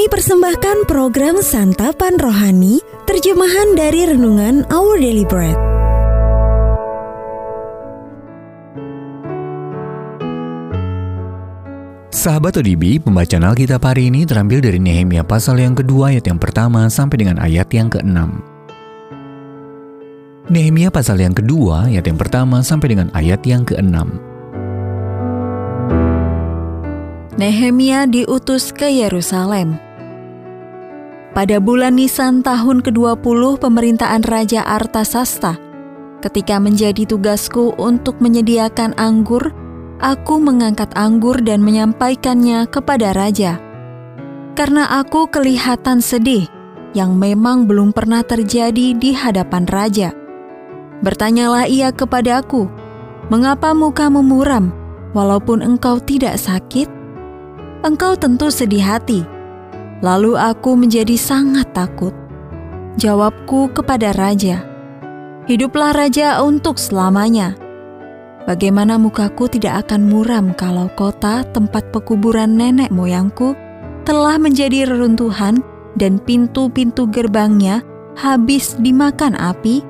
Kami persembahkan program Santapan Rohani, terjemahan dari Renungan Our Daily Bread. Sahabat ODB, pembacaan Alkitab hari ini terambil dari Nehemia pasal yang kedua ayat yang pertama sampai dengan ayat yang keenam. Nehemia pasal yang kedua ayat yang pertama sampai dengan ayat yang keenam. Nehemia diutus ke Yerusalem. Pada bulan Nisan tahun ke-20 pemerintahan Raja Artasasta, ketika menjadi tugasku untuk menyediakan anggur aku mengangkat anggur dan menyampaikannya kepada raja. Karena aku kelihatan sedih yang memang belum pernah terjadi di hadapan raja. Bertanyalah ia kepadaku, "Mengapa mukamu muram walaupun engkau tidak sakit?" Engkau tentu sedih hati. Lalu aku menjadi sangat takut. Jawabku kepada raja, "Hiduplah raja untuk selamanya." Bagaimana mukaku tidak akan muram kalau kota tempat pekuburan nenek moyangku telah menjadi reruntuhan dan pintu-pintu gerbangnya habis dimakan api?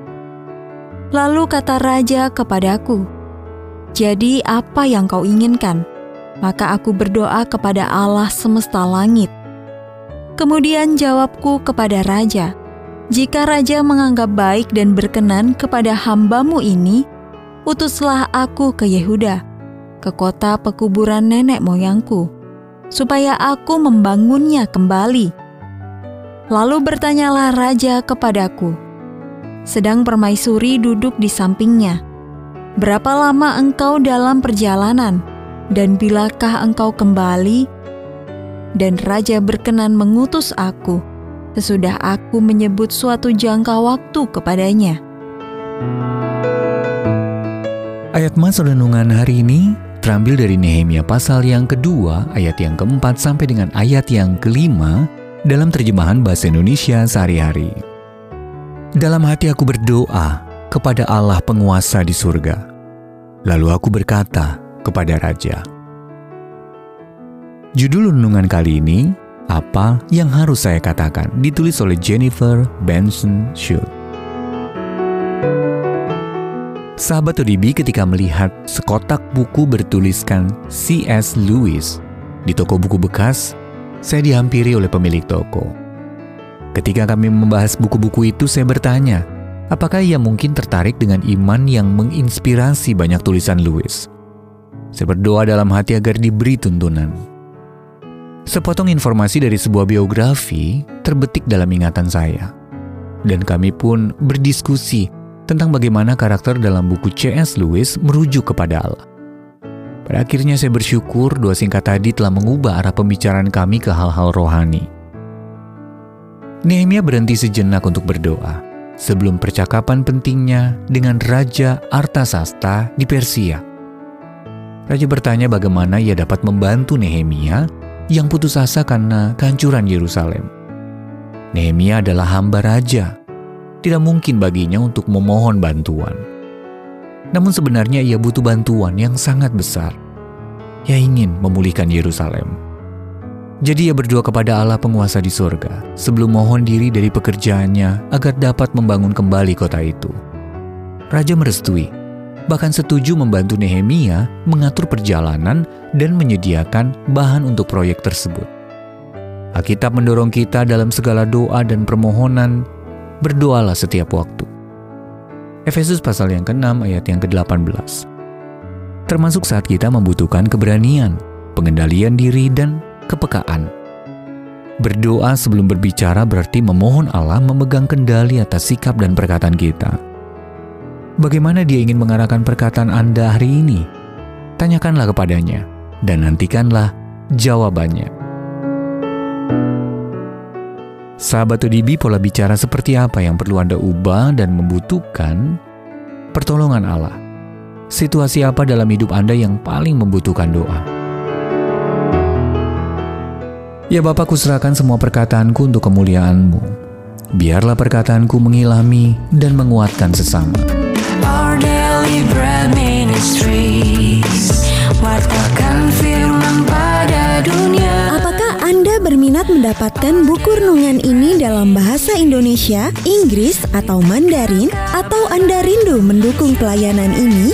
Lalu kata raja kepadaku, "Jadi, apa yang kau inginkan?" Maka aku berdoa kepada Allah semesta langit. Kemudian jawabku kepada raja, "Jika raja menganggap baik dan berkenan kepada hambamu ini, utuslah aku ke Yehuda, ke kota pekuburan nenek moyangku, supaya aku membangunnya kembali. Lalu bertanyalah raja kepadaku, sedang permaisuri duduk di sampingnya, berapa lama engkau dalam perjalanan, dan bilakah engkau kembali? Dan raja berkenan mengutus aku, sesudah aku menyebut suatu jangka waktu kepadanya. Ayat Mas Renungan hari ini terambil dari Nehemia pasal yang kedua, ayat yang keempat sampai dengan ayat yang kelima dalam terjemahan bahasa Indonesia sehari-hari. Dalam hati aku berdoa kepada Allah penguasa di surga. Lalu aku berkata kepada Raja. Judul renungan kali ini, apa yang harus saya katakan, ditulis oleh Jennifer Benson Schultz. Sahabat ODB ketika melihat sekotak buku bertuliskan C.S. Lewis di toko buku bekas, saya dihampiri oleh pemilik toko. Ketika kami membahas buku-buku itu, saya bertanya, apakah ia mungkin tertarik dengan iman yang menginspirasi banyak tulisan Lewis? Saya berdoa dalam hati agar diberi tuntunan. Sepotong informasi dari sebuah biografi terbetik dalam ingatan saya. Dan kami pun berdiskusi tentang bagaimana karakter dalam buku C.S. Lewis merujuk kepada Allah. Pada akhirnya saya bersyukur dua singkat tadi telah mengubah arah pembicaraan kami ke hal-hal rohani. Nehemia berhenti sejenak untuk berdoa sebelum percakapan pentingnya dengan Raja Artasasta di Persia. Raja bertanya bagaimana ia dapat membantu Nehemia yang putus asa karena kehancuran Yerusalem. Nehemia adalah hamba raja tidak mungkin baginya untuk memohon bantuan. Namun sebenarnya ia butuh bantuan yang sangat besar. Ia ingin memulihkan Yerusalem. Jadi ia berdoa kepada Allah penguasa di surga sebelum mohon diri dari pekerjaannya agar dapat membangun kembali kota itu. Raja merestui, bahkan setuju membantu Nehemia mengatur perjalanan dan menyediakan bahan untuk proyek tersebut. Alkitab mendorong kita dalam segala doa dan permohonan berdoalah setiap waktu. Efesus pasal yang ke-6 ayat yang ke-18. Termasuk saat kita membutuhkan keberanian, pengendalian diri, dan kepekaan. Berdoa sebelum berbicara berarti memohon Allah memegang kendali atas sikap dan perkataan kita. Bagaimana dia ingin mengarahkan perkataan Anda hari ini? Tanyakanlah kepadanya dan nantikanlah jawabannya. Sahabat ODB pola bicara seperti apa yang perlu Anda ubah dan membutuhkan pertolongan Allah? Situasi apa dalam hidup Anda yang paling membutuhkan doa? Ya Bapak serahkan semua perkataanku untuk kemuliaan-Mu. Biarlah perkataanku mengilami dan menguatkan sesama. Apakah Anda berminat mendapatkan buku renungan ini dalam bahasa Indonesia, Inggris, atau Mandarin, atau Anda rindu mendukung pelayanan ini,